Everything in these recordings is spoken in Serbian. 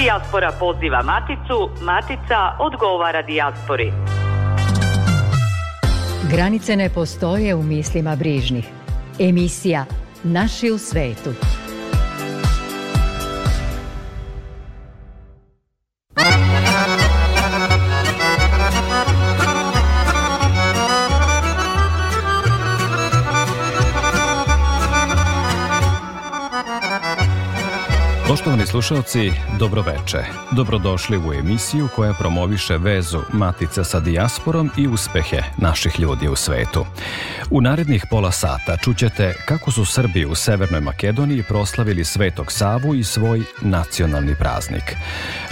Dijaspora poziva Maticu, Matica odgovara Dijaspori. Granice ne postoje u mislima brižnih. Emisija Naši u svetu. slušalci, dobroveče. Dobrodošli u emisiju koja promoviše vezu Matica sa dijasporom i uspehe naših ljudi u svetu. U narednih pola sata čućete kako su Srbi u Severnoj Makedoniji proslavili Svetog Savu i svoj nacionalni praznik.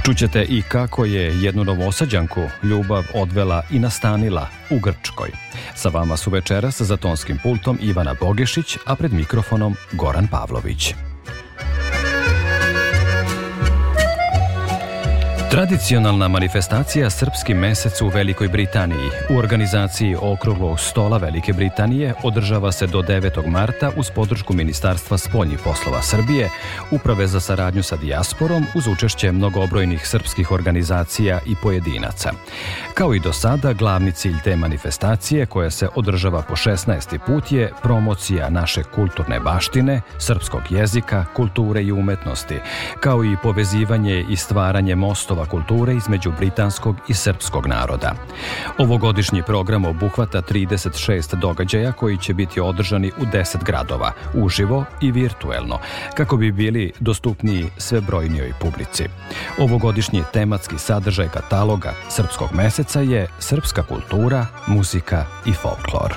Čućete i kako je jednu novosađanku ljubav odvela i nastanila u Grčkoj. Sa vama su večeras za tonskim pultom Ivana Bogešić, a pred mikrofonom Goran Pavlović. Tradicionalna manifestacija Srpski mesec u Velikoj Britaniji u organizaciji Okruglog stola Velike Britanije održava se do 9. marta uz podršku Ministarstva spoljnih poslova Srbije, Uprave za saradnju sa dijasporom uz učešće mnogobrojnih srpskih organizacija i pojedinaca. Kao i do sada, glavni cilj te manifestacije koja se održava po 16. put je promocija naše kulturne baštine, srpskog jezika, kulture i umetnosti, kao i povezivanje i stvaranje mostova osnova kulture između britanskog i srpskog naroda. Ovogodišnji program obuhvata 36 događaja koji će biti održani u 10 gradova, uživo i virtuelno, kako bi bili dostupniji sve brojnijoj publici. Ovogodišnji tematski sadržaj kataloga Srpskog meseca je srpska kultura, muzika i folklor.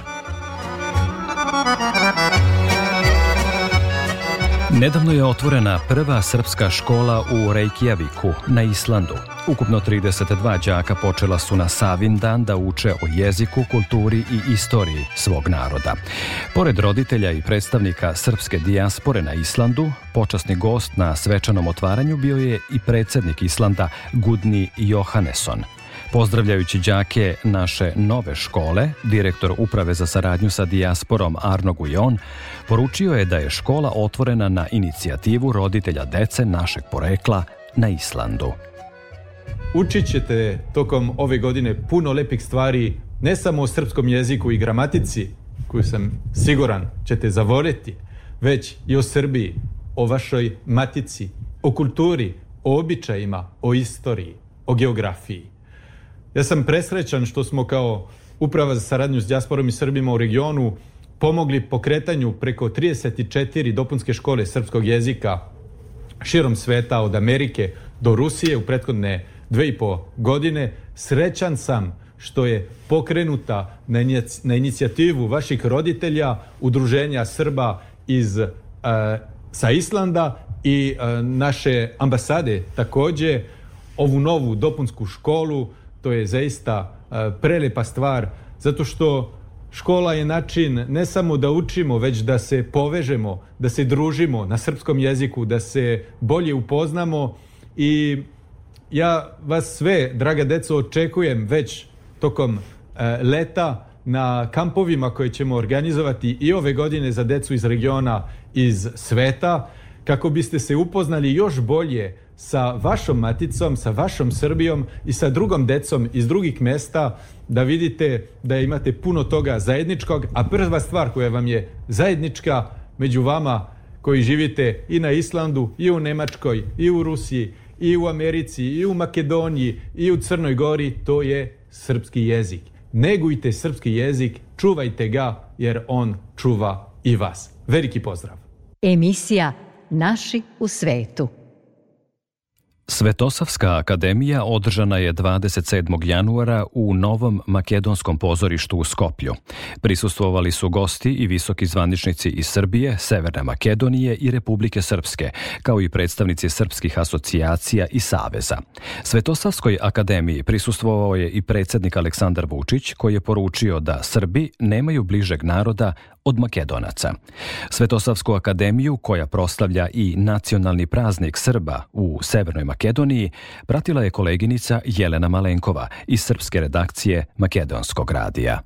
Nedavno je otvorena prva srpska škola u Reykjaviku na Islandu. Ukupno 32 đaka počela su na Savin dan da uče o jeziku, kulturi i istoriji svog naroda. Pored roditelja i predstavnika srpske dijaspore na Islandu, počasni gost na svečanom otvaranju bio je i predsednik Islanda Gudni Johanneson. Pozdravljajući đake naše nove škole, direktor Uprave za saradnju sa dijasporom Arno Gujon poručio je da je škola otvorena na inicijativu roditelja dece našeg porekla na Islandu. Učit ćete tokom ove godine puno lepih stvari, ne samo o srpskom jeziku i gramatici, koju sam siguran ćete zavoleti, već i o Srbiji, o vašoj matici, o kulturi, o običajima, o istoriji, o geografiji. Ja sam presrećan što smo kao Uprava za saradnju s dijasporom i Srbima u regionu pomogli pokretanju preko 34 dopunske škole srpskog jezika širom sveta od Amerike do Rusije u prethodne dve i po godine. Srećan sam što je pokrenuta na inicijativu vaših roditelja udruženja Srba iz e, sa Islanda i e, naše ambasade takođe ovu novu dopunsku školu to je zaista e, prelepa stvar, zato što škola je način ne samo da učimo, već da se povežemo, da se družimo na srpskom jeziku, da se bolje upoznamo i ja vas sve, draga deco, očekujem već tokom e, leta na kampovima koje ćemo organizovati i ove godine za decu iz regiona iz sveta kako biste se upoznali još bolje sa vašom maticom, sa vašom Srbijom i sa drugom decom iz drugih mesta da vidite da imate puno toga zajedničkog, a prva stvar koja vam je zajednička među vama koji živite i na Islandu, i u Nemačkoj, i u Rusiji, i u Americi, i u Makedoniji, i u Crnoj Gori, to je srpski jezik. Negujte srpski jezik, čuvajte ga jer on čuva i vas. Veliki pozdrav. Emisija Naši u svetu. Svetosavska akademija održana je 27. januara u Novom makedonskom pozorištu u Skoplju. Prisustvovali su gosti i visoki zvaničnici iz Srbije, Severne Makedonije i Republike Srpske, kao i predstavnici srpskih asocijacija i saveza. Svetosavskoj akademiji prisustvovao je i predsednik Aleksandar Vučić, koji je poručio da Srbi nemaju bližeg naroda od Makedonaca. Svetosavsku akademiju, koja proslavlja i nacionalni praznik Srba u Severnoj Makedoniji, pratila je koleginica Jelena Malenkova iz srpske redakcije Makedonskog radija.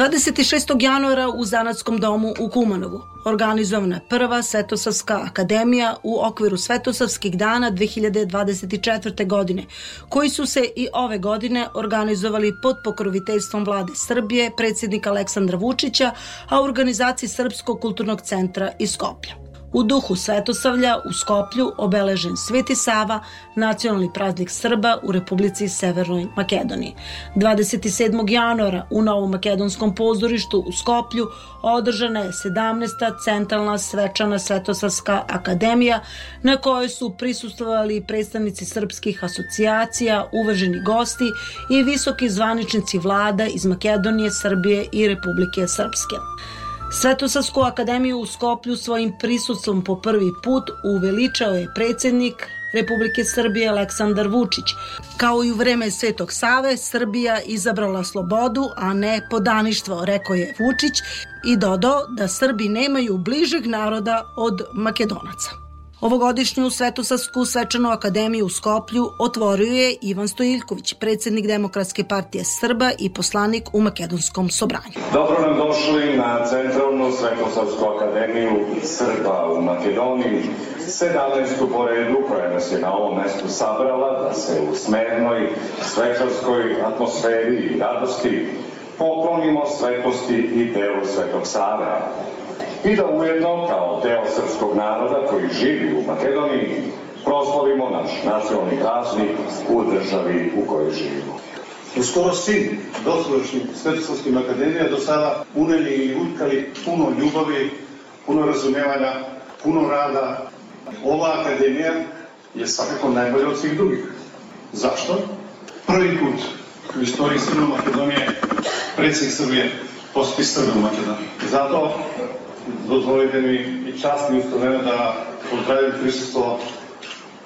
26. januara u Zanatskom domu u Kumanovu organizovana je prva Svetosavska akademija u okviru Svetosavskih dana 2024. godine, koji su se i ove godine organizovali pod pokroviteljstvom vlade Srbije, predsjednika Aleksandra Vučića, a u organizaciji Srpskog kulturnog centra iz Skoplja. U duhu Svetosavlja u Skoplju obeležen Sveti Sava, nacionalni praznik Srba u Republici Severnoj Makedoniji. 27. januara u Novom Makedonskom pozorištu u Skoplju održana je 17. centralna svečana Svetosavska akademija na kojoj su prisustovali predstavnici srpskih asocijacija, uvaženi gosti i visoki zvaničnici vlada iz Makedonije, Srbije i Republike Srpske. Svetosavsku akademiju u Skoplju svojim prisutstvom po prvi put uveličao je predsednik Republike Srbije Aleksandar Vučić. Kao i u vreme Svetog Save, Srbija izabrala slobodu, a ne podaništvo, rekao je Vučić i dodao da Srbi nemaju bližeg naroda od Makedonaca. Ovogodišnju Svetosavsku svečanu akademiju u Skoplju otvorio je Ivan Stojiljković, predsednik Demokratske partije Srba i poslanik u Makedonskom sobranju. Dobro nam došli na Centralnu Svetosavsku akademiju Srba u Makedoniji, 17. po redu koja nas je na ovom mestu sabrala da se u smernoj svečarskoj atmosferi i radosti poklonimo svetosti i delu Svetog Save i da ujedno kao deo srpskog naroda koji živi u Makedoniji proslavimo naš nacionalni praznik u državi u kojoj živimo. U skoro svim dosadašnjim svetoslavskim akademija do sada uneli i utkali puno ljubavi, puno razumevanja, puno rada. Ova akademija je svakako najbolja od svih drugih. Zašto? Prvi put u istoriji Srbije Makedonije predsjednik Srbije posti Srbije u Makedoniji. Zato dozvolite mi i čast mi ustovene da pozdravim prisustvo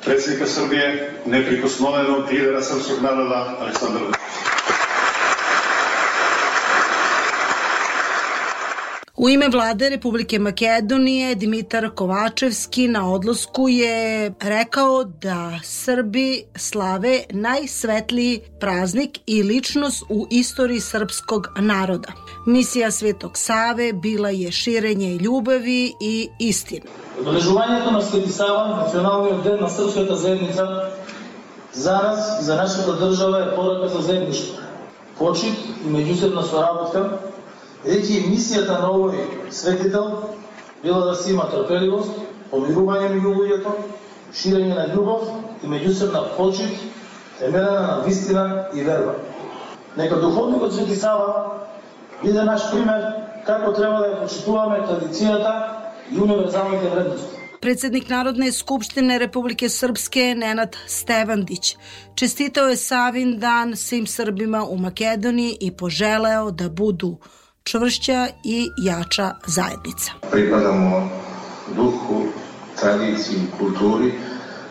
predsjednika Srbije, neprikosnovenog lidera srpskog naroda Aleksandra Vučića. U ime vlade Republike Makedonije Dimitar Kovačevski na odlasku je rekao da Srbi slave najsvetliji praznik i ličnost u istoriji srpskog naroda. Misija Svetog Save bila je širenje ljubavi i istine. Obeležувањето на Свети Сава, националниот ден на српската заедница, za нас и за нашата држава е порака за заедништво, почит и меѓусебна соработка, Реки мисијата на овој светител била да се има трпеливост, помирување меѓу луѓето, ширење на љубов и меѓусебна почит, темелена на вистина и верба. Нека духовникот Свети Сава биде наш пример како треба да ја почитуваме традицијата и универзалните вредности. Председник Народне скупштине Републике Српске Ненад Стевандич честитао е Савин дан сим Србима у Македонија и пожелео да буду čvršća i jača zajednica. Pripadamo duhu, tradiciji, kulturi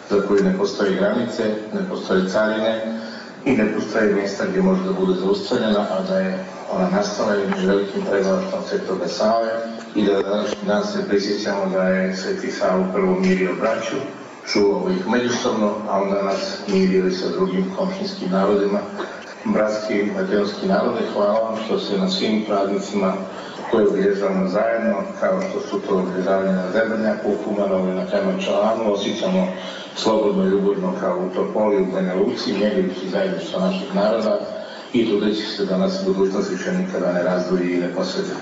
za koju ne postoje granice, ne postoje carine i ne postoje mjesta gdje može da bude zaustavljena, a da je ona nastala među velikim predavaštom Svetoga Save i da današnji dan se prisjećamo da je Sveti Sava prvo mirio braću, čuvao ih međusobno, a onda nas mirio i sa drugim komšinskim narodima bratski mađarski narode, hvala vam što se na svim praznicima koje obilježavamo zajedno, kao što su to obilježavanje na Zebranjaku, u Kumanovu i na Kajmančalanu, osjećamo slobodno i ljubodno kao u Topoli, u Banja Luci, njegujući zajedništvo naših naroda i trudeći se da nas budućnost više nikada ne razdvoji i ne posveđa.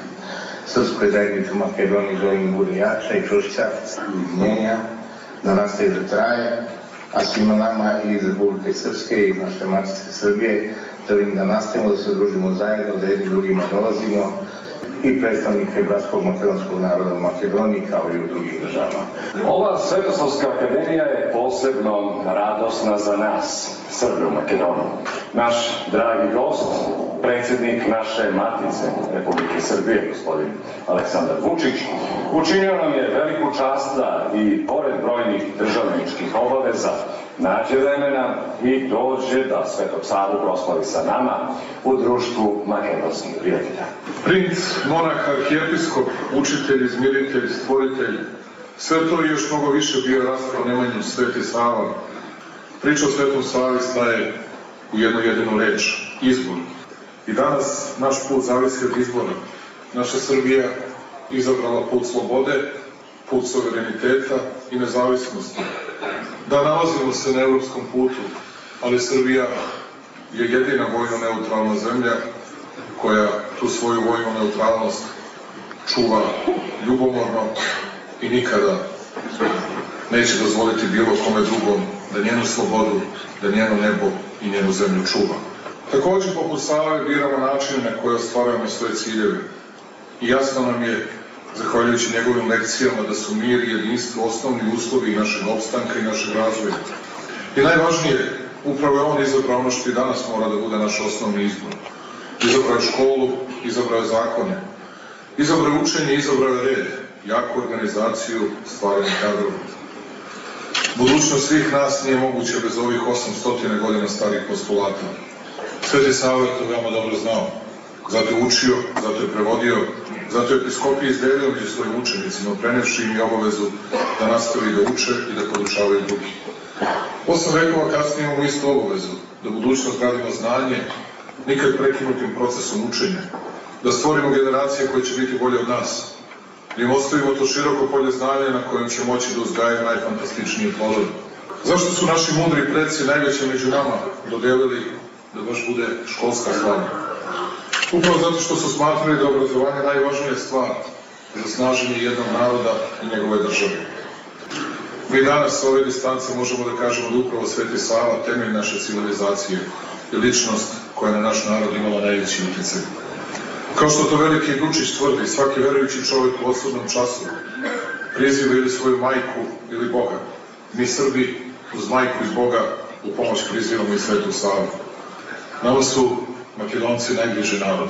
Srpskoj zajednici u Makedoniji želim da bude i čušća, ujedinjenja, da nastaje da traje, a svima nama iz Republike Srpske i naše matice Srbije želim da nastavimo, da se družimo zajedno, da jednim drugima dolazimo i predstavnike Bratskog makedonskog naroda u Makedoniji kao i u drugim državama. Ova Svetoslavska akademija je posebno radosna za nas, Srbe u Makedonu. Naš dragi gost, predsednik naše matice Republike Srbije, gospodin Aleksandar Vučić, učinio nam je veliku čast da i pored brojnih državničkih obaveza nađe vremena i dođe da Svetog Savu proslavi sa nama u društvu makedonskih prijatelja. Princ, monah, arhijepiskop, učitelj, izmiritelj, stvoritelj, sve to je još mnogo više bio rasprav Nemanjem Sveti Savom. Priča o Svetom Savi staje u jednu jedinu reč, izbor. I danas naš put zavisi od izbora. Naša Srbija izabrala put slobode, put suvereniteta i nezavisnosti. Da, nalazimo se na evropskom putu, ali Srbija je jedina vojno neutralna zemlja koja tu svoju vojnu neutralnost čuva ljubomorno i nikada neće dozvoliti bilo kome drugom da njenu slobodu, da njeno nebo i njenu zemlju čuva. Takođe, poput Save biramo načine na koje ostvarujemo svoje ciljeve. I jasno nam je zahvaljujući njegovim lekcijama da su mir i jedinstvo osnovni uslovi našeg opstanka i našeg razvoja. I najvažnije, upravo je on izabrao ono što i danas mora da bude naš osnovni izbor. Izabrao je školu, izabrao je zakone, izabrao je učenje, izabrao je red, jaku organizaciju, stvaranje kadrova. Budućnost svih nas nije moguća bez ovih 800 godina starih postulata. Sveti Sava je to veoma dobro znao zato je učio, zato je prevodio, zato je episkopije izdelio među svojim učenicima, prenevši im i obavezu da nastavi da uče i da podučavaju drugi. Osam vekova kasnije imamo istu obavezu, da budućnost gradimo znanje, nikad prekinutim procesom učenja, da stvorimo generacije koje će biti bolje od nas, da im ostavimo to široko polje znanja na kojem će moći da uzgajaju najfantastičnije plodove. Zašto su naši mudri preci najveće među nama dodelili da baš bude školska slava? Upravo zato što su smatrali da obrazovanje najvažnija stvar za da snaženje jednog naroda i njegove države. Mi danas s ove distance možemo da kažemo da upravo Sveti Sava temelj naše civilizacije i ličnost koja je na naš narod imala najveći utjecaj. Kao što to veliki Dučić tvrdi, svaki verujući čovjek u osobnom času priziva ili svoju majku ili Boga. Mi Srbi uz majku iz Boga u pomoć prizivamo i Svetu Savu. Nama su Makedonci najbliži narod.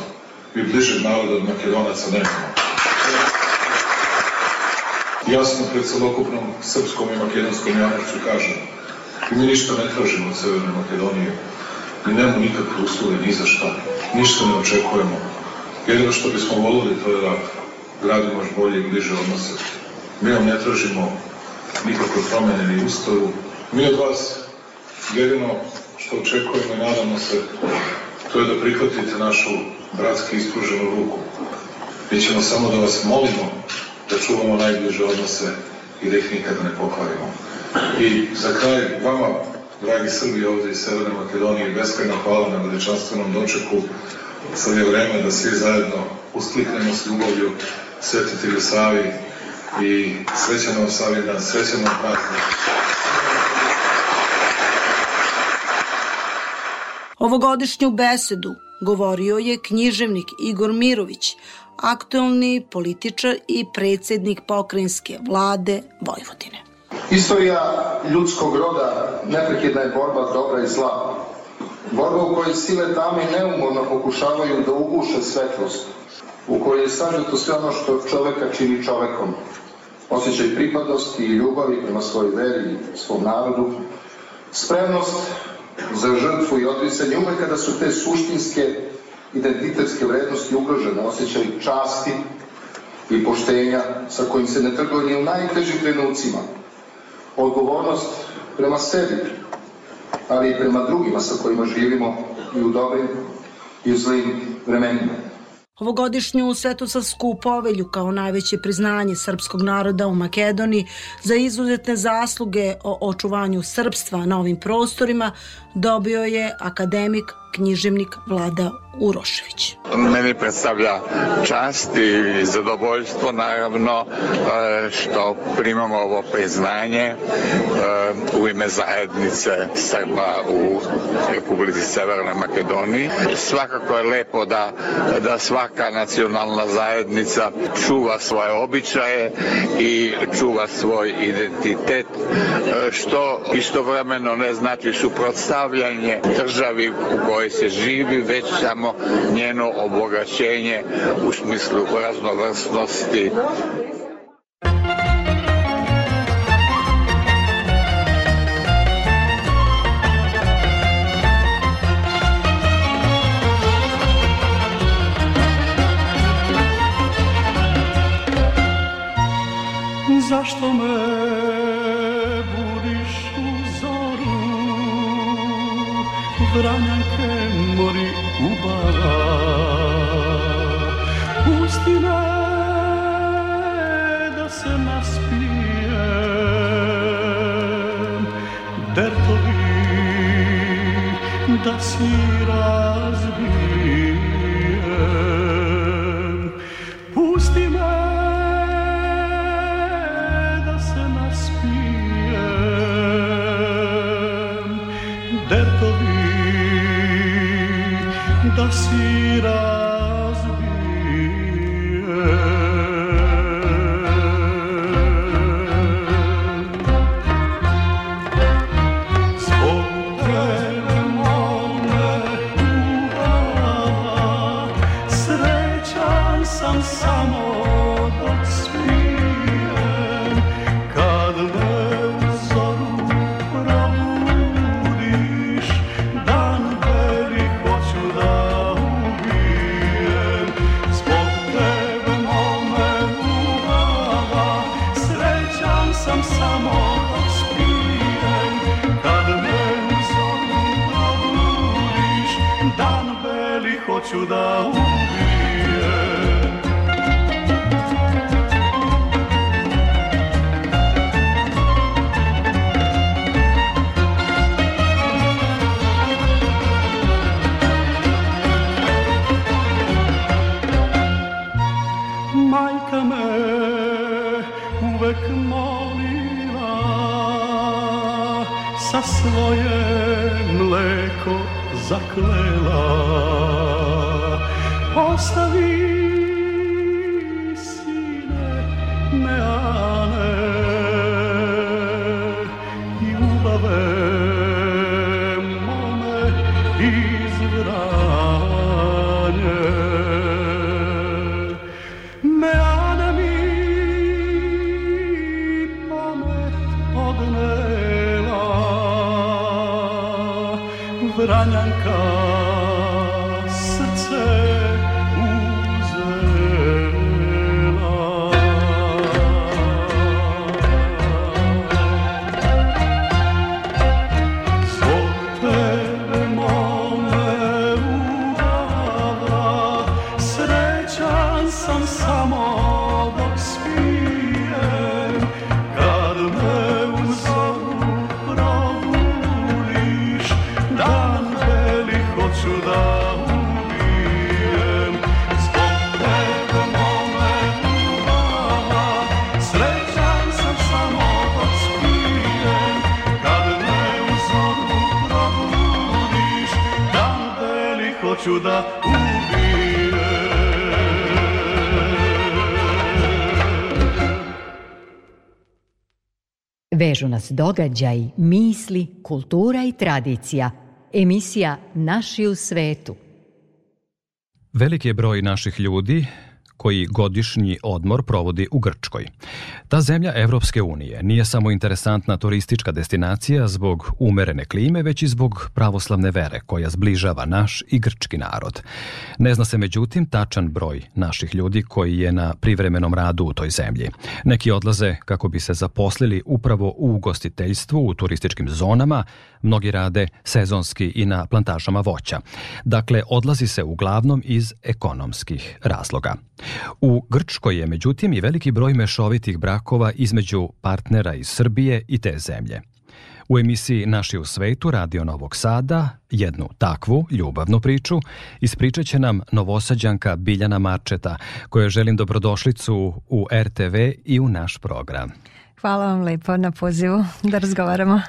Mi bliže narod od Makedonaca nemamo. Jasno pred celokupnom srpskom i makedonskom javnošću kažem, mi ništa ne tražimo od Severne Makedonije. Mi nemamo nikakve uslove, ni za šta. Ništa ne očekujemo. Jedino što bismo volili to je da gradimo još bolje i bliže odnose. Mi vam ne tražimo nikakve promene ni ustavu. Mi od vas jedino što očekujemo i nadamo se to je da prihvatite našu bratski ispruženu ruku. Mi ćemo samo da vas molimo da čuvamo najbliže odnose i da ih nikada ne pokvarimo. I za kraj vama, dragi Srbi ovde iz Severne Makedonije, beskrajno hvala na veličanstvenom dočeku. Sad je vreme da svi zajedno uskliknemo s ljubavlju Svetitelju Savi i srećan vam Savi dan, srećan vam praznik. Ovogodišnju besedu govorio je književnik Igor Mirović, aktuelni političar i predsednik pokrajinske vlade Vojvodine. Istorija ljudskog roda neprekidna je borba dobra i zla. Borba u kojoj sile tame neumorno pokušavaju da uguše svetlost, u kojoj je sažeto sve ono što čoveka čini čovekom. Osjećaj pripadnosti i ljubavi prema svojoj veri i svom narodu, spremnost za žrtvu i odricanje uvek kada su te suštinske identitetske vrednosti ugrožene, osjećaj časti i poštenja sa kojim se ne trguje ni u najtežim trenucima. Odgovornost prema sebi, ali i prema drugima sa kojima živimo i u dobrim i u zlim vremenima. Ovogodišnju Svetosavsku povelju kao najveće priznanje srpskog naroda u Makedoniji za izuzetne zasluge o očuvanju srpstva na ovim prostorima dobio je akademik književnik Vlada Urošević. Meni predstavlja čast i zadovoljstvo naravno e, što primamo ovo priznanje e, u ime zajednice Srba u Republici Severne Makedoniji. Svakako je lepo da, da svaka nacionalna zajednica čuva svoje običaje i čuva svoj identitet e, što istovremeno ne znači suprotstavljanje državi u kojoj kojoj se živi, već samo njeno obogaćenje u smislu raznovrsnosti. Zašto me budiš u zoru, vrane Pusti da se naspijem Dertovi da svira da Cira. Vežu nas događaj, misli, kultura i tradicija. Emisija Naši u svetu. Velik je broj naših ljudi koji godišnji odmor provodi u Grčkoj. Ta zemlja Evropske unije nije samo interesantna turistička destinacija zbog umerene klime, već i zbog pravoslavne vere koja zbližava naš i grčki narod. Ne zna se međutim tačan broj naših ljudi koji je na privremenom radu u toj zemlji. Neki odlaze kako bi se zaposlili upravo u ugostiteljstvu, u turističkim zonama, mnogi rade sezonski i na plantažama voća. Dakle, odlazi se uglavnom iz ekonomskih razloga. U Grčkoj je međutim i veliki broj mešovitih brakova između partnera iz Srbije i te zemlje. U emisiji Naši u svetu Radio Novog Sada jednu takvu ljubavnu priču ispričat će nam novosađanka Biljana Marčeta, kojoj želim dobrodošlicu u RTV i u naš program. Hvala vam lepo na pozivu da razgovaramo.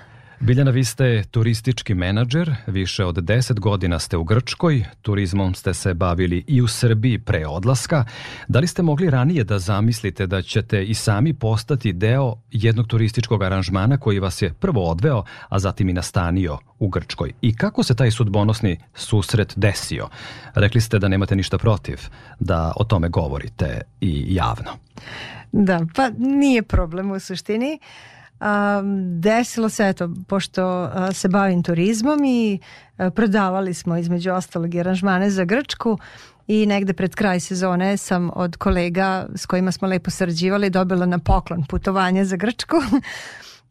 Biljana, vi ste turistički menadžer, više od 10 godina ste u Grčkoj, turizmom ste se bavili i u Srbiji pre odlaska. Da li ste mogli ranije da zamislite da ćete i sami postati deo jednog turističkog aranžmana koji vas je prvo odveo, a zatim i nastanio u Grčkoj? I kako se taj sudbonosni susret desio? Rekli ste da nemate ništa protiv da o tome govorite i javno. Da, pa nije problem u suštini. Uh, desilo se eto pošto se bavim turizmom i prodavali smo između ostalog aranžmane za Grčku i negde pred kraj sezone sam od kolega s kojima smo lepo sarađivali dobila na poklon putovanje za Grčku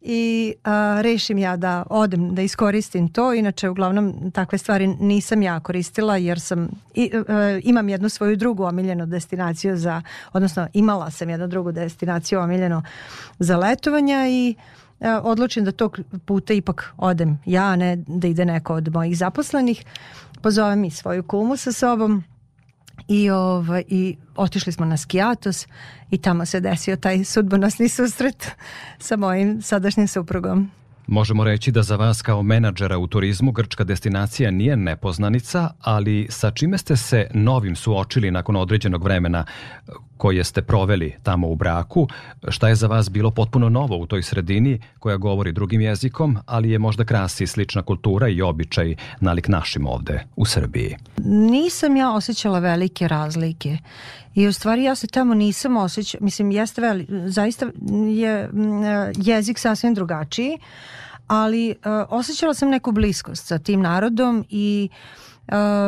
i a, rešim ja da odem da iskoristim to inače uglavnom takve stvari nisam ja koristila jer sam i, a, e, e, imam jednu svoju drugu omiljenu destinaciju za odnosno imala sam jednu drugu destinaciju omiljeno za letovanja i a, e, odlučim da tog puta ipak odem ja ne da ide neko od mojih zaposlenih pozovem i svoju kumu sa sobom i, ovo, ovaj, i otišli smo na Skijatos i tamo se desio taj sudbonosni susret sa mojim sadašnjim suprugom. Možemo reći da za vas kao menadžera u turizmu grčka destinacija nije nepoznanica, ali sa čime ste se novim suočili nakon određenog vremena? koje ste proveli tamo u braku, šta je za vas bilo potpuno novo u toj sredini koja govori drugim jezikom, ali je možda krasi slična kultura i običaj nalik našim ovde u Srbiji? Nisam ja osjećala velike razlike i u stvari ja se tamo nisam osjećala, mislim jeste veli, zaista je mm, jezik sasvim drugačiji, ali uh, osjećala sam neku bliskost sa tim narodom i uh,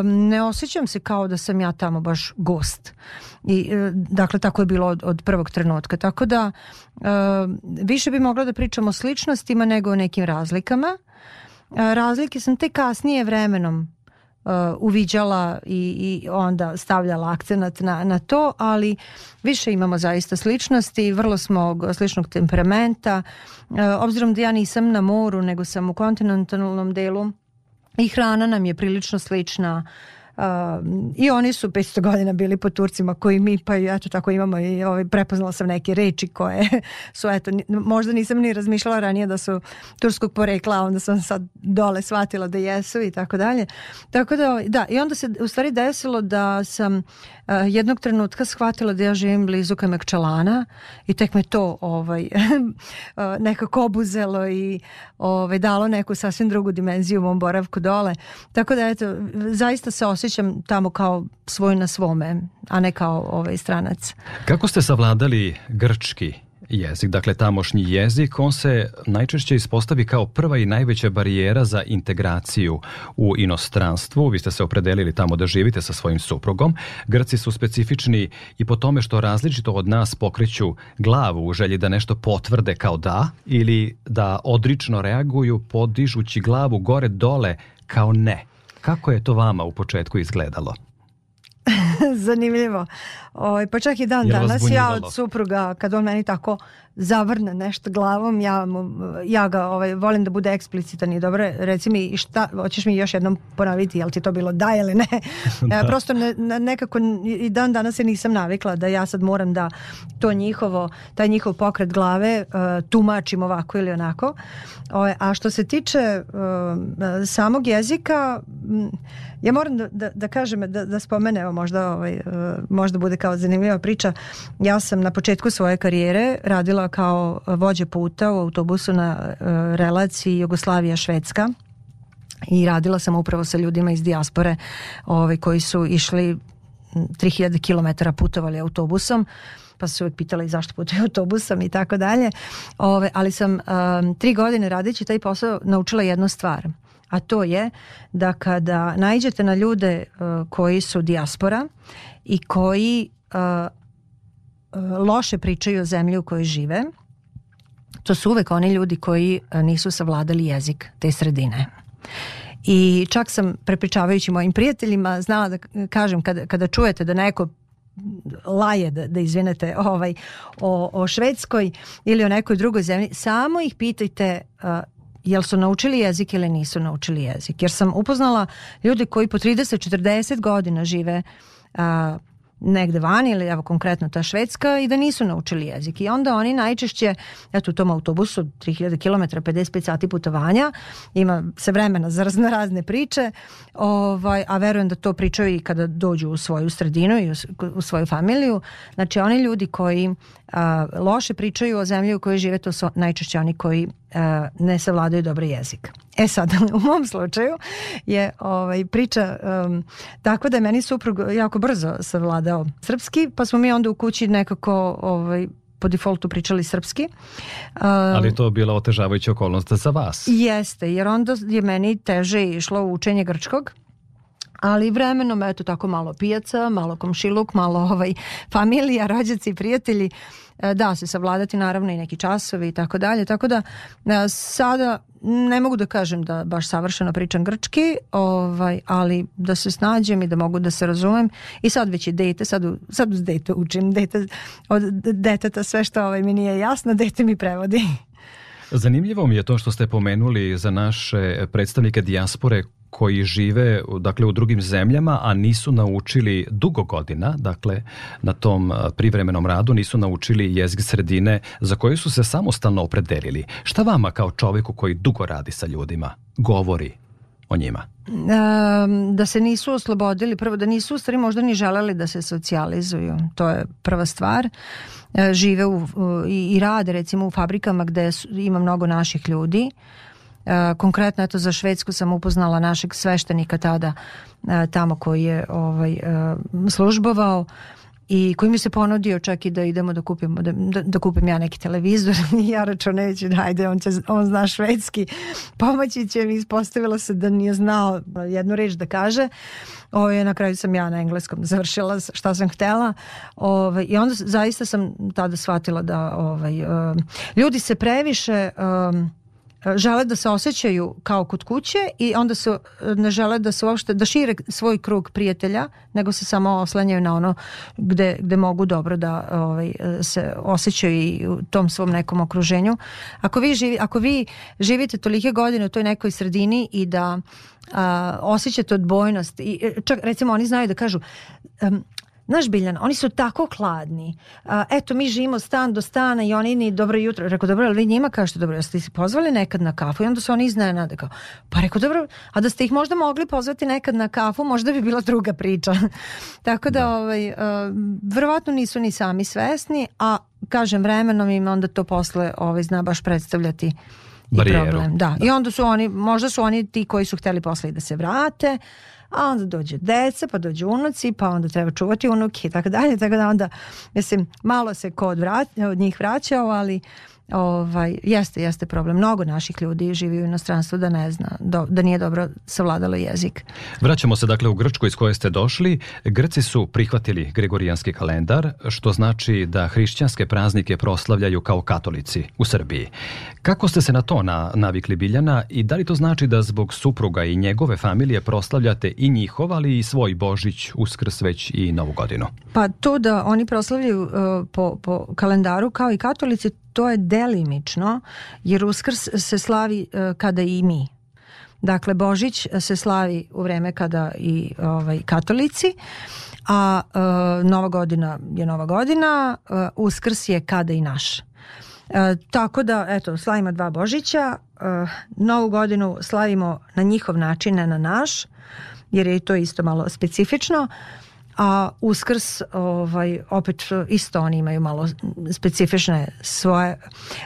ne osjećam se kao da sam ja tamo baš gost. I, e, dakle, tako je bilo od, od prvog trenutka. Tako da, više bi mogla da pričam o sličnostima nego o nekim razlikama. E, razlike sam te kasnije vremenom Uh, uviđala i, i onda stavljala akcenat na, na to, ali više imamo zaista sličnosti, vrlo smo sličnog temperamenta. Uh, obzirom da ja nisam na moru, nego sam u kontinentalnom delu i hrana nam je prilično slična I oni su 500 godina bili po Turcima koji mi, pa eto tako imamo i ovaj, prepoznala sam neke reči koje su, eto, možda nisam ni razmišljala ranije da su turskog porekla, onda sam sad dole shvatila da jesu i tako dalje. Tako da, da, i onda se u stvari desilo da sam jednog trenutka shvatila da ja živim blizu Kamakčalana i tek me to ovaj, nekako obuzelo i ovaj, dalo neku sasvim drugu dimenziju u mom boravku dole. Tako da, eto, zaista se osjećam osjećam tamo kao svoj na svome, a ne kao ovaj stranac. Kako ste savladali grčki jezik, dakle tamošnji jezik, on se najčešće ispostavi kao prva i najveća barijera za integraciju u inostranstvu. Vi ste se opredelili tamo da živite sa svojim suprugom. Grci su specifični i po tome što različito od nas pokreću glavu u želji da nešto potvrde kao da ili da odrično reaguju podižući glavu gore dole kao ne. Kako je to vama u početku izgledalo? Zanimljivo. O, pa čak i dan Jer danas ja od supruga, kad on meni tako zavrne nešto glavom, ja, ja ga ovaj, volim da bude eksplicitan i dobro, reci mi šta, hoćeš mi još jednom ponaviti, jel ti to bilo da ili ne? E, da. Prosto ne, nekako i dan danas se nisam navikla da ja sad moram da to njihovo, taj njihov pokret glave uh, tumačim ovako ili onako. O, ovaj, a što se tiče uh, samog jezika, ja moram da, da, da kažem, da, da spomene, evo možda, ovaj, možda bude kao zanimljiva priča, ja sam na početku svoje karijere radila delovao kao vođe puta u autobusu na e, relaciji Jugoslavija-Švedska i radila sam upravo sa ljudima iz dijaspore ovaj, koji su išli 3000 km putovali autobusom pa su uvijek pitala i zašto putuje autobusom i tako dalje Ove, ali sam um, tri godine radeći taj posao naučila jednu stvar a to je da kada naiđete na ljude uh, koji su dijaspora i koji uh, loše pričaju o zemlji u kojoj žive, to su uvek oni ljudi koji e, nisu savladali jezik te sredine. I čak sam, prepričavajući mojim prijateljima, znala da kažem kada, kada čujete da neko laje da, da izvinete ovaj, o, o Švedskoj ili o nekoj drugoj zemlji, samo ih pitajte uh, jel su naučili jezik ili nisu naučili jezik. Jer sam upoznala ljude koji po 30-40 godina žive uh, negde vani ili evo konkretno ta švedska i da nisu naučili jezik i onda oni najčešće eto u tom autobusu 3000 km 55 sati putovanja ima se vremena za razno razne priče ovaj, a verujem da to pričaju i kada dođu u svoju sredinu i u, u svoju familiju znači oni ljudi koji a, loše pričaju o zemlji u kojoj žive to su najčešće oni koji a, ne savladaju dobar jezik E sad, u mom slučaju je ovaj, priča um, tako da je meni suprug jako brzo savladao srpski, pa smo mi onda u kući nekako ovaj, po defaultu pričali srpski. Um, Ali to je bila otežavajuća okolnost za vas. Jeste, jer onda je meni teže išlo učenje grčkog ali vremenom, eto tako malo pijaca, malo komšiluk, malo ovaj, familija, rođaci prijatelji, e, da se savladati naravno i neki časovi i tako dalje, tako da e, sada ne mogu da kažem da baš savršeno pričam grčki, ovaj, ali da se snađem i da mogu da se razumem i sad već i dete, sad, sad uz dete učim, dete, od deteta sve što ovaj, mi nije jasno, dete mi prevodi. Zanimljivo mi je to što ste pomenuli za naše predstavnike dijaspore koji žive dakle, u drugim zemljama, a nisu naučili dugo godina, dakle na tom privremenom radu, nisu naučili jezik sredine za koju su se samostalno opredelili. Šta vama kao čoveku koji dugo radi sa ljudima govori o njima? da se nisu oslobodili, prvo da nisu u stvari možda ni želeli da se socijalizuju, to je prva stvar. E, žive u, i, i rade recimo u fabrikama gde su, ima mnogo naših ljudi. Uh, Konkretno eto za Švedsku sam upoznala našeg sveštenika tada tamo koji je ovaj, službovao i koji mi se ponudio čak i da idemo da kupimo da, da, da kupim ja neki televizor i ja računajući da ajde on, će, on zna švedski pomoći će mi ispostavilo se da nije znao jednu reč da kaže Ovo ovaj, je, na kraju sam ja na engleskom završila šta sam htela Ove, ovaj, i onda zaista sam tada shvatila da ovaj, ljudi se previše um, žele da se osjećaju kao kod kuće i onda se eh, ne žele da se uopšte da šire svoj krug prijatelja nego se samo oslanjaju na ono gde, gde mogu dobro da ovaj, eh, se osjećaju i u tom svom nekom okruženju. Ako vi, živi, ako vi živite tolike godine u toj nekoj sredini i da a, eh, osjećate odbojnost i čak recimo oni znaju da kažu um, Znaš Biljana, oni su tako hladni. eto, mi živimo stan do stana i oni ni dobro jutro. Rekao, dobro, ali njima kažete dobro, jeste se pozvali nekad na kafu i onda su oni iznenade kao, pa rekao, dobro, a da ste ih možda mogli pozvati nekad na kafu, možda bi bila druga priča. tako da, da. ovaj, uh, verovatno nisu ni sami svesni, a kažem vremenom im onda to posle ovaj, zna baš predstavljati i barijeru. problem. Da. da. I onda su oni, možda su oni ti koji su hteli posle i da se vrate, a onda dođe deca, pa dođu unuci, pa onda treba čuvati unuke i tako dalje, tako da onda, mislim, malo se kod vrat, od njih vraćao, ali ovaj, jeste, jeste problem. Mnogo naših ljudi živi u inostranstvu da ne zna, do, da nije dobro savladalo jezik. Vraćamo se dakle u Grčku iz koje ste došli. Grci su prihvatili gregorijanski kalendar, što znači da hrišćanske praznike proslavljaju kao katolici u Srbiji. Kako ste se na to na, navikli Biljana i da li to znači da zbog supruga i njegove familije proslavljate i njihov, ali i svoj Božić, Uskrs već i Novu godinu? Pa to da oni proslavljaju uh, po, po kalendaru kao i katolici, to je delimično, jer Uskrs se slavi e, kada i mi. Dakle, Božić se slavi u vreme kada i ovaj, katolici, a e, Nova godina je Nova godina, e, Uskrs je kada i naš. E, tako da, eto, slavimo dva Božića, e, Novu godinu slavimo na njihov način, a na naš, jer je to isto malo specifično. E, a uskrs ovaj, opet isto oni imaju malo specifične svoje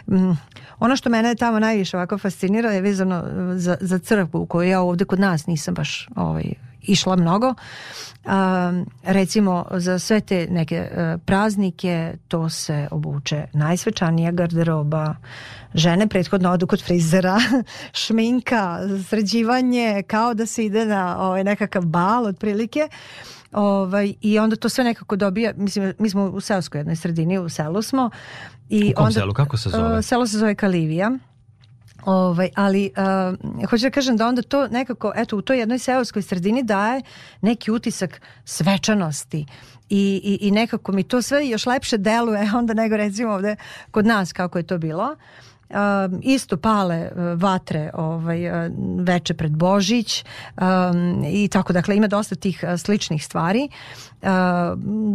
m, ono što mene tamo najviše ovako fascinira je vezano za, za crkvu koju ja ovde kod nas nisam baš ovaj, išla mnogo a, recimo za sve te neke a, e, praznike to se obuče najsvečanija garderoba žene prethodno odu kod frizera šminka, sređivanje kao da se ide na ovaj, nekakav bal otprilike Ovaj, I onda to sve nekako dobija, mislim, mi smo u seoskoj jednoj sredini, u selu smo. I u kom onda, selu, kako se zove? Eh, selo se zove Kalivija. Ovaj, ali uh, hoću da kažem da onda to nekako, eto, u toj jednoj seoskoj sredini daje neki utisak svečanosti i, i, i nekako mi to sve još lepše deluje onda nego recimo ovde kod nas kako je to bilo. Uh, um, isto pale e, vatre ovaj, e, veče pred Božić um, i tako dakle ima dosta tih e, sličnih stvari uh,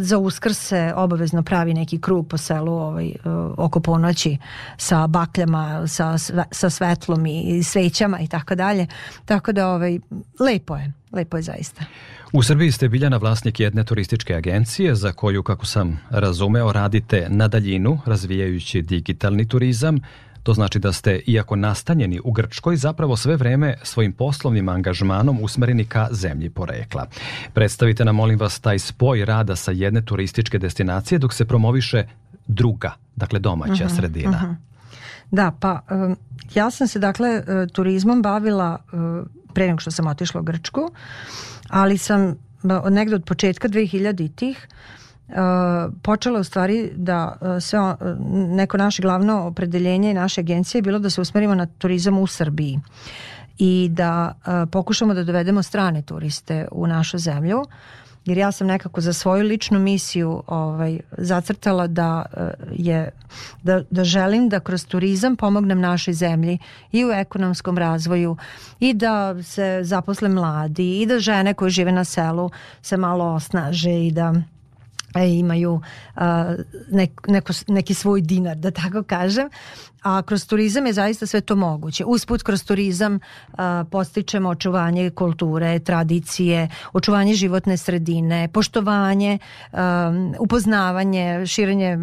za uskrs se obavezno pravi neki krug po selu ovaj, oko ponoći sa bakljama, sa, sa svetlom i svećama i tako dalje tako da ovaj, lepo je lepo je zaista. U Srbiji ste Biljana vlasnik jedne turističke agencije za koju, kako sam razumeo, radite na daljinu, razvijajući digitalni turizam, To znači da ste, iako nastanjeni u Grčkoj, zapravo sve vreme svojim poslovnim angažmanom usmereni ka zemlji porekla. Predstavite nam, molim vas, taj spoj rada sa jedne turističke destinacije dok se promoviše druga, dakle domaća uh mhm, -huh, sredina. Uh mhm. -huh. Da, pa eh, ja sam se dakle eh, turizmom bavila eh, pre nego što sam otišla u Grčku, ali sam negde od početka 2000 tih Uh, počela u stvari da uh, sve uh, neko naše glavno opredeljenje i naše agencije je bilo da se usmerimo na turizam u Srbiji i da uh, pokušamo da dovedemo strane turiste u našu zemlju jer ja sam nekako za svoju ličnu misiju ovaj zacrtala da uh, je da da želim da kroz turizam pomognem našoj zemlji i u ekonomskom razvoju i da se zaposle mladi i da žene koje žive na selu se malo osnaže i da E, imaju nek, neko, neki svoj dinar, da tako kažem a kroz turizam je zaista sve to moguće. Usput kroz turizam a, postičemo očuvanje kulture, tradicije, očuvanje životne sredine, poštovanje, a, upoznavanje, širenje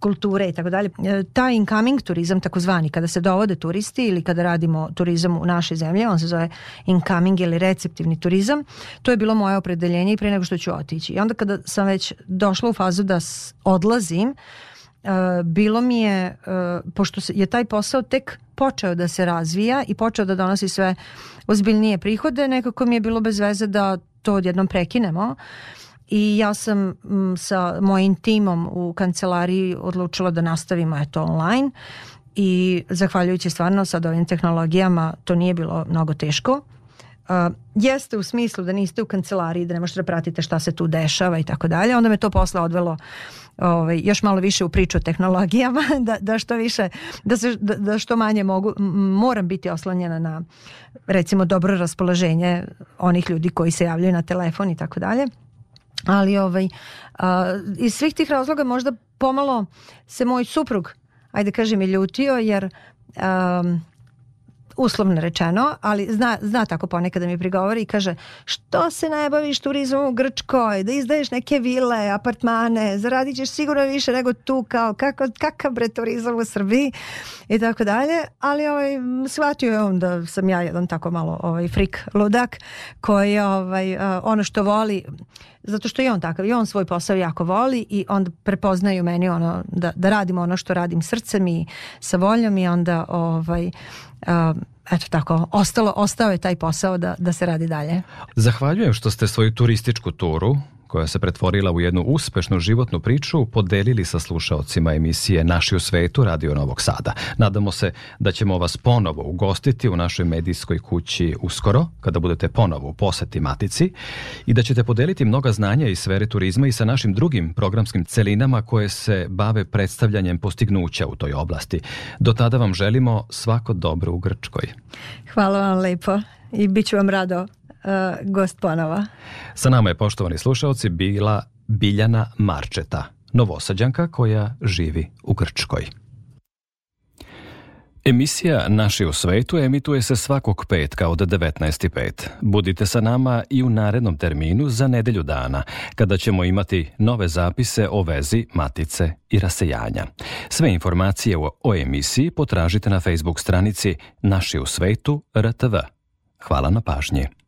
kulture i tako dalje. E, taj incoming turizam takozvani kada se dovode turisti ili kada radimo turizam u našoj zemlji, on se zove incoming ili receptivni turizam. To je bilo moje opredeljenje i pre nego što ću otići. I onda kada sam već došla u fazu da odlazim, Eh, bilo mi je, eh, pošto je taj posao tek počeo da se razvija i počeo da donosi sve ozbiljnije prihode, nekako mi je bilo bez veze da to odjednom prekinemo i ja sam mm, sa mojim timom u kancelariji odlučila da nastavimo eto online i zahvaljujući stvarno sad ovim tehnologijama to nije bilo mnogo teško Uh, jeste u smislu da niste u kancelariji, da ne možete da pratite šta se tu dešava i tako dalje. Onda me to posle odvelo ovaj, još malo više u priču o tehnologijama, da, da što više, da, se, da, da što manje mogu, moram biti oslanjena na recimo dobro raspoloženje onih ljudi koji se javljaju na telefon i tako dalje. Ali ovaj, a, uh, iz svih tih razloga možda pomalo se moj suprug, ajde kažem, i ljutio jer um, uslovno rečeno, ali zna, zna tako ponekad da mi prigovori i kaže što se ne baviš turizmom u Grčkoj, da izdaješ neke vile, apartmane, zaradit ćeš sigurno više nego tu kao kako, kakav bre turizam u Srbiji i tako dalje, ali ovaj, shvatio je on da sam ja jedan tako malo ovaj, frik ludak koji ovaj, ono što voli zato što je on takav i on svoj posao jako voli i onda prepoznaju meni ono da, da radim ono što radim srcem i sa voljom i onda ovaj um, eto tako, ostalo, ostao je taj posao da, da se radi dalje. Zahvaljujem što ste svoju turističku turu koja se pretvorila u jednu uspešnu životnu priču, podelili sa slušaocima emisije Naši u svetu Radio Novog Sada. Nadamo se da ćemo vas ponovo ugostiti u našoj medijskoj kući uskoro, kada budete ponovo u poseti Matici, i da ćete podeliti mnoga znanja iz svere turizma i sa našim drugim programskim celinama koje se bave predstavljanjem postignuća u toj oblasti. Do tada vam želimo svako dobro u Grčkoj. Hvala vam lepo i bit ću vam rado E, gost ponova. Sa nama je, poštovani slušalci, bila Biljana Marčeta, novosađanka koja živi u Grčkoj. Emisija Naši u svetu emituje se svakog petka od 19.5. Budite sa nama i u narednom terminu za nedelju dana, kada ćemo imati nove zapise o vezi matice i rasejanja. Sve informacije o emisiji potražite na Facebook stranici Naši u svetu RTV. Hvala na pažnji.